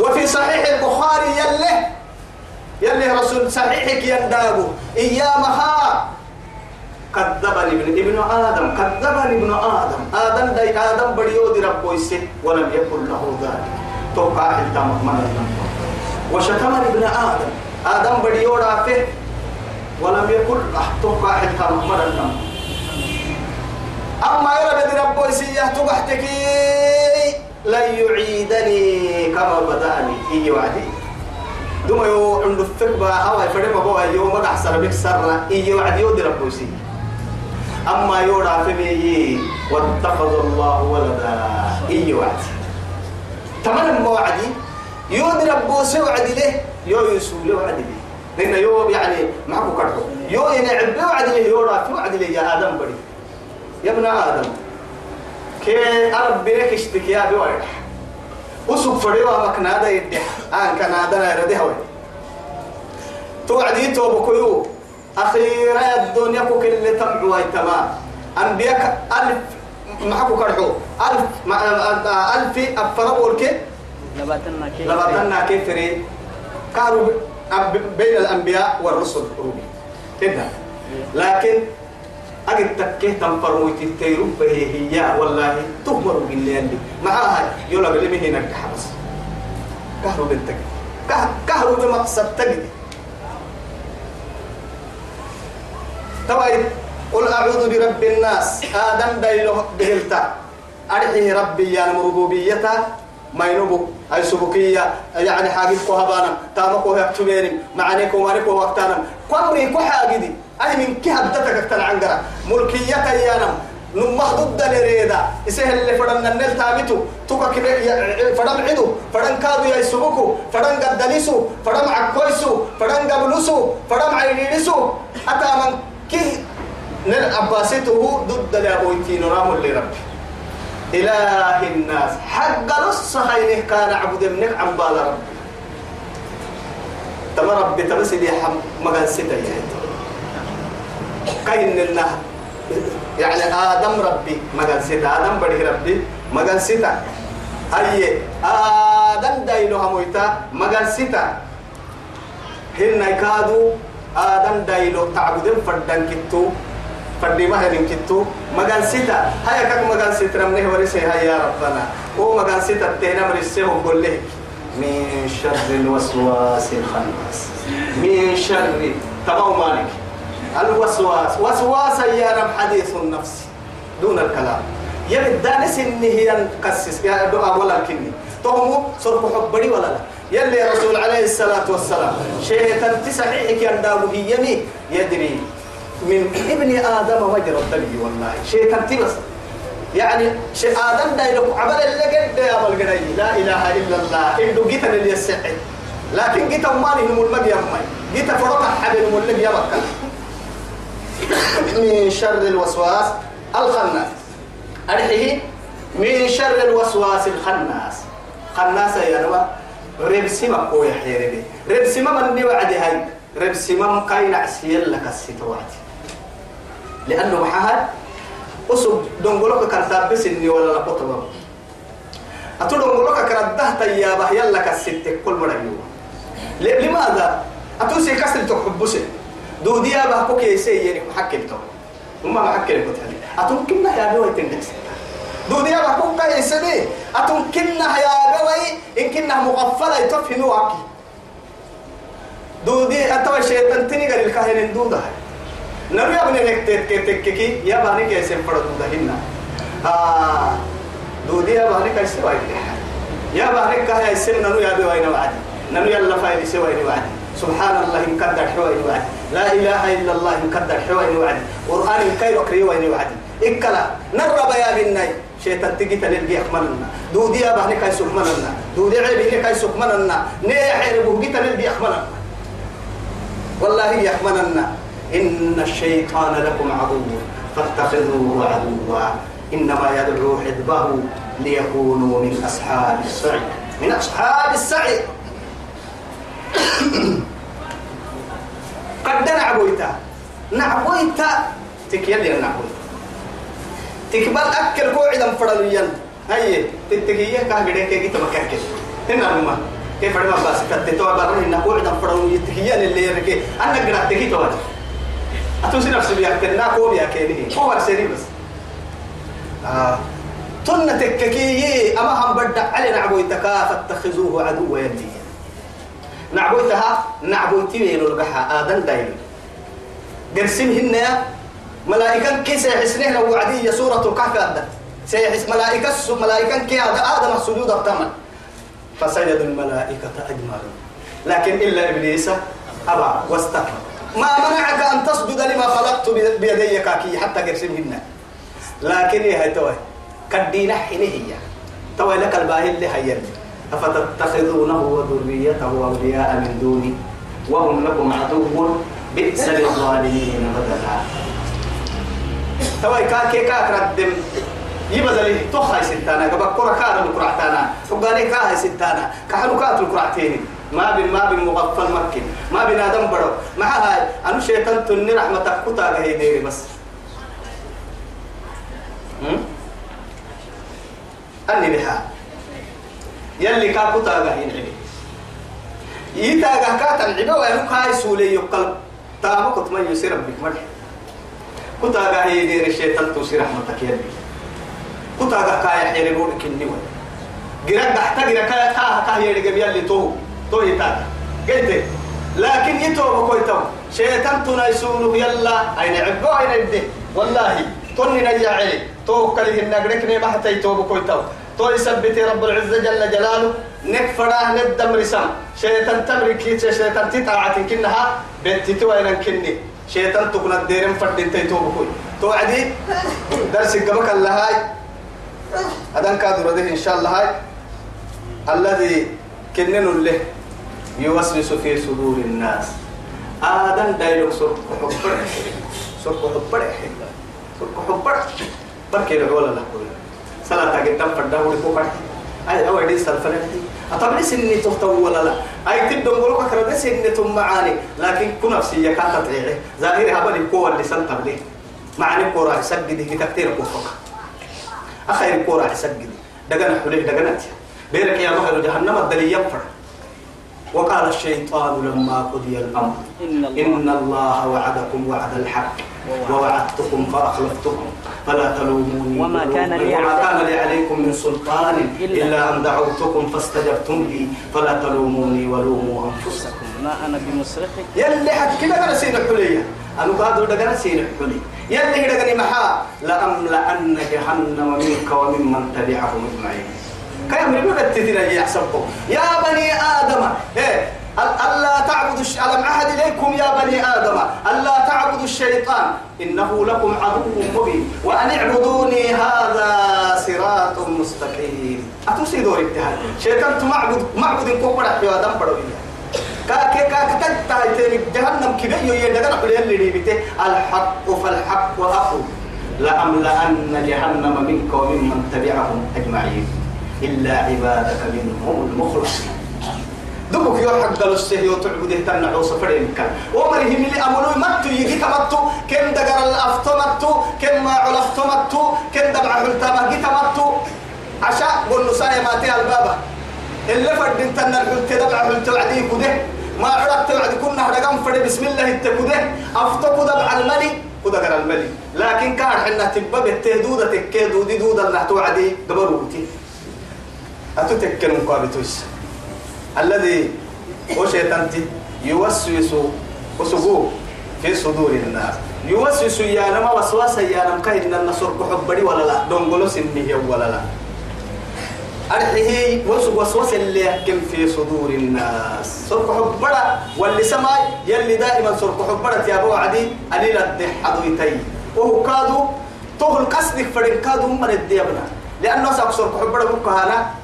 وفي صحيح البخاري يله. يلي رسول صحيحك يندابو إيامها كذبني ابن ابن آدم. كذبني ابن آدم. آدم داي آدم بديو دي ربو يسي ولم يكن له ذلك. توقع التامك من وشتمني ابن آدم. آدم بديو رافه ولم له توقع التامك من أما يرى بدي ربو يسي تبحتك لن يعيدني كما بدأني. إيه وعدي؟ دوما يو عند الثقبة أو فريم أبوه يوم ما أحسن بك سرنا. إيه وعدي؟ يودي ربو يسي أما يورا فمي واتخذ الله ولدا. إيه وعدي؟ تمام ما وعدي؟ يودي ربو سي وعدي له يو له وعدي له. لأن يو يعني معكو كرتو يو ينعب له وعدي له يورا في وعدي له يا آدم بدي يا ابن آدم كي أرب بيك اشتكي يا بيوعد وسوق فريوا مكنادا يدح آن كنادا يردي هوي. توعدي تو بكيو أخيرا الدنيا كوك اللي تمعوا تمام. أنبياء ألف معكو كرحو. ألف مع ألف أفربول كي لباتنا كيف لبطنا كيف فري كانوا بين الأنبياء والرسل. روبي. كده لكن أجد تكيه تنفر مويت التيرو فهي هي والله تهمر بالله اللي. معاها يولا بلي هنا كحبس كهرو بنتك كهرو بمقصد تجد طبعا قل أعوذ برب الناس. آدم دايلو بهلتا أرحيه ربي يا ربوبيته ما ينبو أي سبكية. يعني حاجب كوهبانا تامكو يكتبيني معنيكو معنيكو وقتانا قمري كو حاجدي أي من كي هبتتك اكتن عنقرا ملكية يانم. نمه ضد لريدا. إسه اللي فدن النل تابتو توكا كده فدن عدو. فدن كادو يسبكو فدن قدلسو. فدن عكويسو. فدن قبلسو. فدن عينيسو أتا من كي نل أباسته ضد لأبويتين رام لربي إله الناس. حق نص هينه كان عبد منك عن بال ربي تما ربي تمسي لي حم مغان ستا كاين لنا يعني آدم ربي مغان ستا آدم بدي ربي مغان ستا أي آدم دايلو همويتا مغان ستا هن كادو آدم دايلو تعبدين فردان كتو. فدي ما هرين كتو مغان سيتا هيا كك مغان سيتا رمنه ورسي هيا يا ربنا هو مغان سيتا تينا مرسيه وقول له من شر الوسواس الخناس من شر تبو مالك الوسواس وسواس يا رب حديث النفس دون الكلام يبدا نس ان هي قسس يا دعاء ولا كني تهمو صرف حبري ولا لا يلي رسول عليه الصلاة والسلام شيء تسعيك يندابه يمي يدري من ابن آدم مجرى الدم والله. شيء كنت بس يعني شيء آدم دايلك عمل اللي قد يا لا إله إلا الله. إنه جيت اللي يسعد لكن جيت أماني هم المجي أمي. جيت فرق حبل هم اللي من شر الوسواس الخناس. أرحيه. من شر الوسواس الخناس. خناس يا رب ربسما كوي حيربي ربسما من وعد هاي. ربسما كاين عسير لك الستوات لأنه محاهد أسب دونغولوك كرتاب بس إني ولا لقطة أتو دونغولوك كرده تيابه يلا كستة كل مرة لماذا؟ أتو سي كسر تحبسه دوديا بحكوك يسي يعني محكمته هم محكمة كتالي أتو كنا يا بيوي تندكس دوديا بحكوك يسي أتو كنا يا بيوي إن كنا مغفلة يتفهنوا عكي دودي أتو الشيطان تني قال الكاهن دودا يا ابن هيك تك تك كي يا باني كيسي فرد دودا هنا آه دودي يا باني كيسي وايد يا باني كاه يسي نرو يا بيوي نوعد نرو يلا فايد سوي نوعد سبحان الله إن كدر حوي وعد لا إله إلا الله إن كدر حوي وعد قرآن كيرو كريوي وعد إكلا نرب يا بناي شيطان تجي تنلقي أخمننا دودي يا بحني كاي سخمننا دودي عيبي كاي سخمننا نيا حيربو جي تنلقي أخمننا والله يخمننا إن الشيطان لكم عدو فاتخذوه عدوا. إنما يدعو حزبه ليكونوا من أصحاب السعير من أصحاب السعير قد نعبويتا نعبويتا تكيل يا نعبويتا تكبل أكل قوعدا فرليا هاي تتكيه كهجري كي تمككل هنا رما كيف رما بس تتتوا برا هنا قوعدا فرليا تكيان اللي يركي أنا قرأت تكي توا أتوسي نفسي بيأكلنا قوم يا كيني. هو أرسلي بس آه تن تككي أما هم بدأ علي نعبويتك فاتخذوه عدوا يدي. نعبويتها نعبويتي وينو لقحا آدم دايل قرسم هن ملائكة كي سيحسنه لو وعدي سورة الكهف أدت سيحس ملائكة ملائكة كي آدم السجود أبتمن فسجد الملائكة أجمعون لكن إلا إبليس أبى واستكبر. ما منعك أن تسجد لما خلقت بيدي كاكي حتى قرسمهن لكن هي توي؟ كدينا حين هي. توي لك الباهي اللي هي أفتتخذونه وذريته أولياء من دوني؟ وهم لكم عدو بئس للظالمين بدلا. توي كاكي كاك ردم. يبدل تخاي ستانا. قبل كرة كان الكرعتانا وقالي كاهي ستانا. كحلو كات الكرعتيني ما بين ما بين مغفل مكي ما بين آدم برو. مع هاي أنا شيطان تني رحمتك كتا هي ديري بس. أني بها. يلي كا كتا هي نعبي يتا كاتا العبا وينو كاي سولي يقل. تامو كنت ما يسير بك مرح كتا هي ديري الشيطان توسي رحمتك يلي. كتا كاي حيري بورك النوى جرا تحت جرا كا كا كا يلي قبل يلي تو. تو يتا قلت لكن يتوب كويتو شيطان تنايسونه يلا أين عبو أين يبدي والله. توني نجا علي تو كله النقرك ني ما حتى يتوب كويتو تو يثبت رب العزة جل جلاله. نكفراه ندم رسام شيطان تمرك شيطان تتاعت كنها. بنتي وين كني. شيطان تكون الديرم فردين تيتوب كوي. تو عدي. درس قبك الله هاي. هذا كادر إن شاء الله هاي. الذي كنن له. يوسوس في صدور الناس. آدم دايلوك سرق حبر سرق حبر سرق حبر بركي لعولا لكل صلاة قدام فردا ولكو فرد أي أو عدي سلفنا. أطبعي سني تختو ولا لا. أي تبدو مقولك أكرد سني ثم معاني. لكن كن نفسي يكاتا تعيري ظاهر هبل القوة اللي سنتم ليه معاني كورا يسجد. كتير كفوك أخير كورا يسجد. دقنا حليه دقنا بيرك يا مهر جهنم الدليل ينفر. وقال الشيطان لما قضي الأمر. إن الله, إن الله وعدكم وعد الحق. ووعدتكم فأخلفتكم. فلا تلوموني وما كان لي وما عليكم- كان لي عليكم من سلطان. إلا- أن دعوتكم فاستجبتم لي. فلا تلوموني ولوموا أنفسكم. ما أنا بمصرخك يلي حكي لك سين الحلية. أنا قادر دقنا سين الحلي يلي دقني محا. لأملأن جهنم منك وممن تبعهم أجمعين. كيف من تتنا يحسبكم؟ يا بني آدم إيه ألا تعبدوا الش... ألم أعهد إليكم يا بني آدم؟ ألا تعبدوا الشيطان؟ إنه لكم عدو مبين. وأن اعبدوني هذا صراط مستقيم. أتوسي دور اجتهاد شيطان معبد معبد كوبر يا دم بدو كا كا كا كا تايتين جهنم كبير يدغنا كل اللي ريبته الحق فالحق أقول لأملأن جهنم منك وممن تبعهم أجمعين. إلا عبادك منهم المخلصين. دبك يو حق السه يو تعبده تنعو سفرين كان ومره من اللي أمنوا متو يجي كمتو كم دقر الأفتو متو كم ما علفتو متو كم دبع حلتما جيت متو عشاء قلنا سايا ماتي البابا اللي فردين تنا الحلت دبع حلت وعدي كده ما عرفت وعد كنا هرقم فرد بسم الله التكده أفتو دبع الملي ودقر الملي. لكن كان حنا تبب التهدودة تكيدو دي دودة اللي توعدي قبروتي أتتكن مقابتوس الذي وشيطانتي يوسوس وسقوه في صدور الناس يوسوس يا نما وسواسا يا نم كاين النصر كحبري ولا لا دونغولو سنيه ولا لا أرحيه وسوس اللي يحكم في صدور الناس. سرق حبرة. واللي سماي يلي دائما سرق حبرة يا أبو عدي. أليل الدحض يتي وهو كادو طول قصدك فرين كادو من الديابنا. لأنه سرق حبرة بكهانا.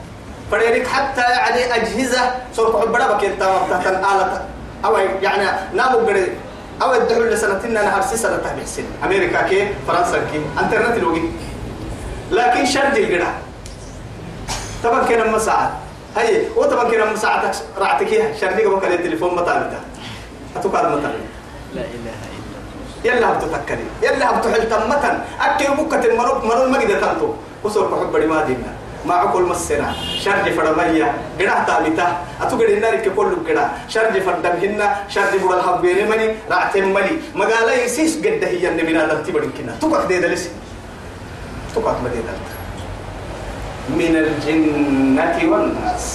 فريرك حتى يعني أجهزة سرق حبرة بكين تامتها آلة أو يعني نامو قري. أو الدحول لسنتين أنا هرسي سنة سن. أمريكا كي فرنسا كي أنترنت الوقي لكن شرج القرا طبعا كنا مساعد هي وطبعا كنا مساعدك رعتك شرجك بكرة التليفون مطالبة أتوقع مطالبة لا إله إلا الله. يلا هبتو تكني يلا هبتو حل تمتن أكل بكة المرو مرو المجد تنتو وصور بحب ما. دينا مع كل مسنا. شرج فرمية. قرأ تابتا أتوقع النار كل قرأ. شرج فردم هنا. شرج بقول الحبير مني. رعتم مني. مقالة يسيس قد هي من هذا تبرن كنا. توقع ده دلس توقع ما ده من الجنة والناس.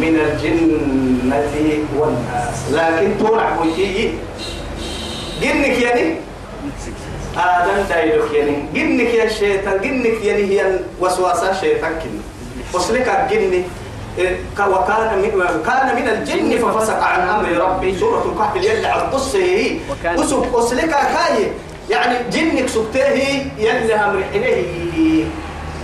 من الجنة والناس. لكن تولع بوشي جنك يعني؟ آدم دايلوك يعني جنك يا شيطان جنك يعني هي وسواسة شيطان كن وصلك الجن وكان من كان من الجن ففسق عن أمر ربي. سورة الكهف اللي على القصة هي. وسق وصلك كاي. يعني جنك سبته يلي أمر حليه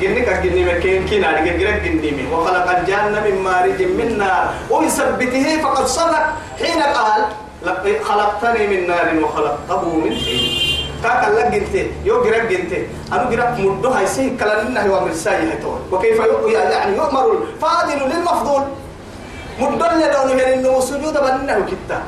جنك الجن مكين كنا نجرك جنمي وخلق الجن من مارج من نار. ويثبته فقد صدق. حين قال خلقتني من نار وخلقته من طين. كاكا لك انت يو جرك انت أنا جرك مدو هاي سي كلا إنه هو مرساي هاي وكيف يعني يؤمر الفاضل للمفضول. مدو اللي دونه إنه سجود بنه كتا.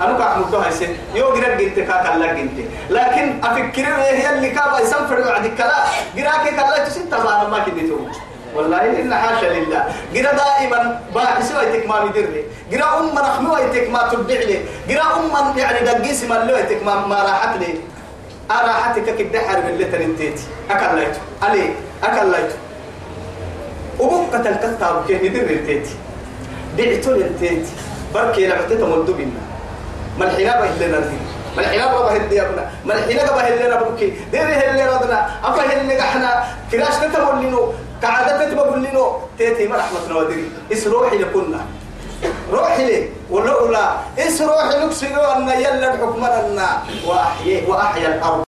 أنا كاك مدو هاي سي يو جرك انت كاكا لك انت لكن أفكر هي اللي كابا يسافر بعد كلا. جراك كلا تسنت ما ما كديتو والله إن حاشا لله. جرا دائما باحث ويتك ما مدرني جرا أم نخمي ويتك ما تبدع لي جرا أم يعني دقيس ما اللي ويتك ما ما راحت لي أراحتك كده حرب اللي تنتيتي أكليته. علي أكليته. وبقى تنكتها بكيه ندير التيتي دعتو للتيتي بركي لعتت ملدو بنا ما الحنا بهلنا دي ما الحنا بهل يا ابنا ما الحنا بهلنا بكي دير اللي ردنا أفهم اللي إحنا فراش نتمولينو كعادة تبقولينو تيتي ما رحمتنا ودري إسروحي لكنا. روحي لي. ولا ولا. اس روحي؟ نكسر أن يلا أن وأحيي وأحيا الأرض.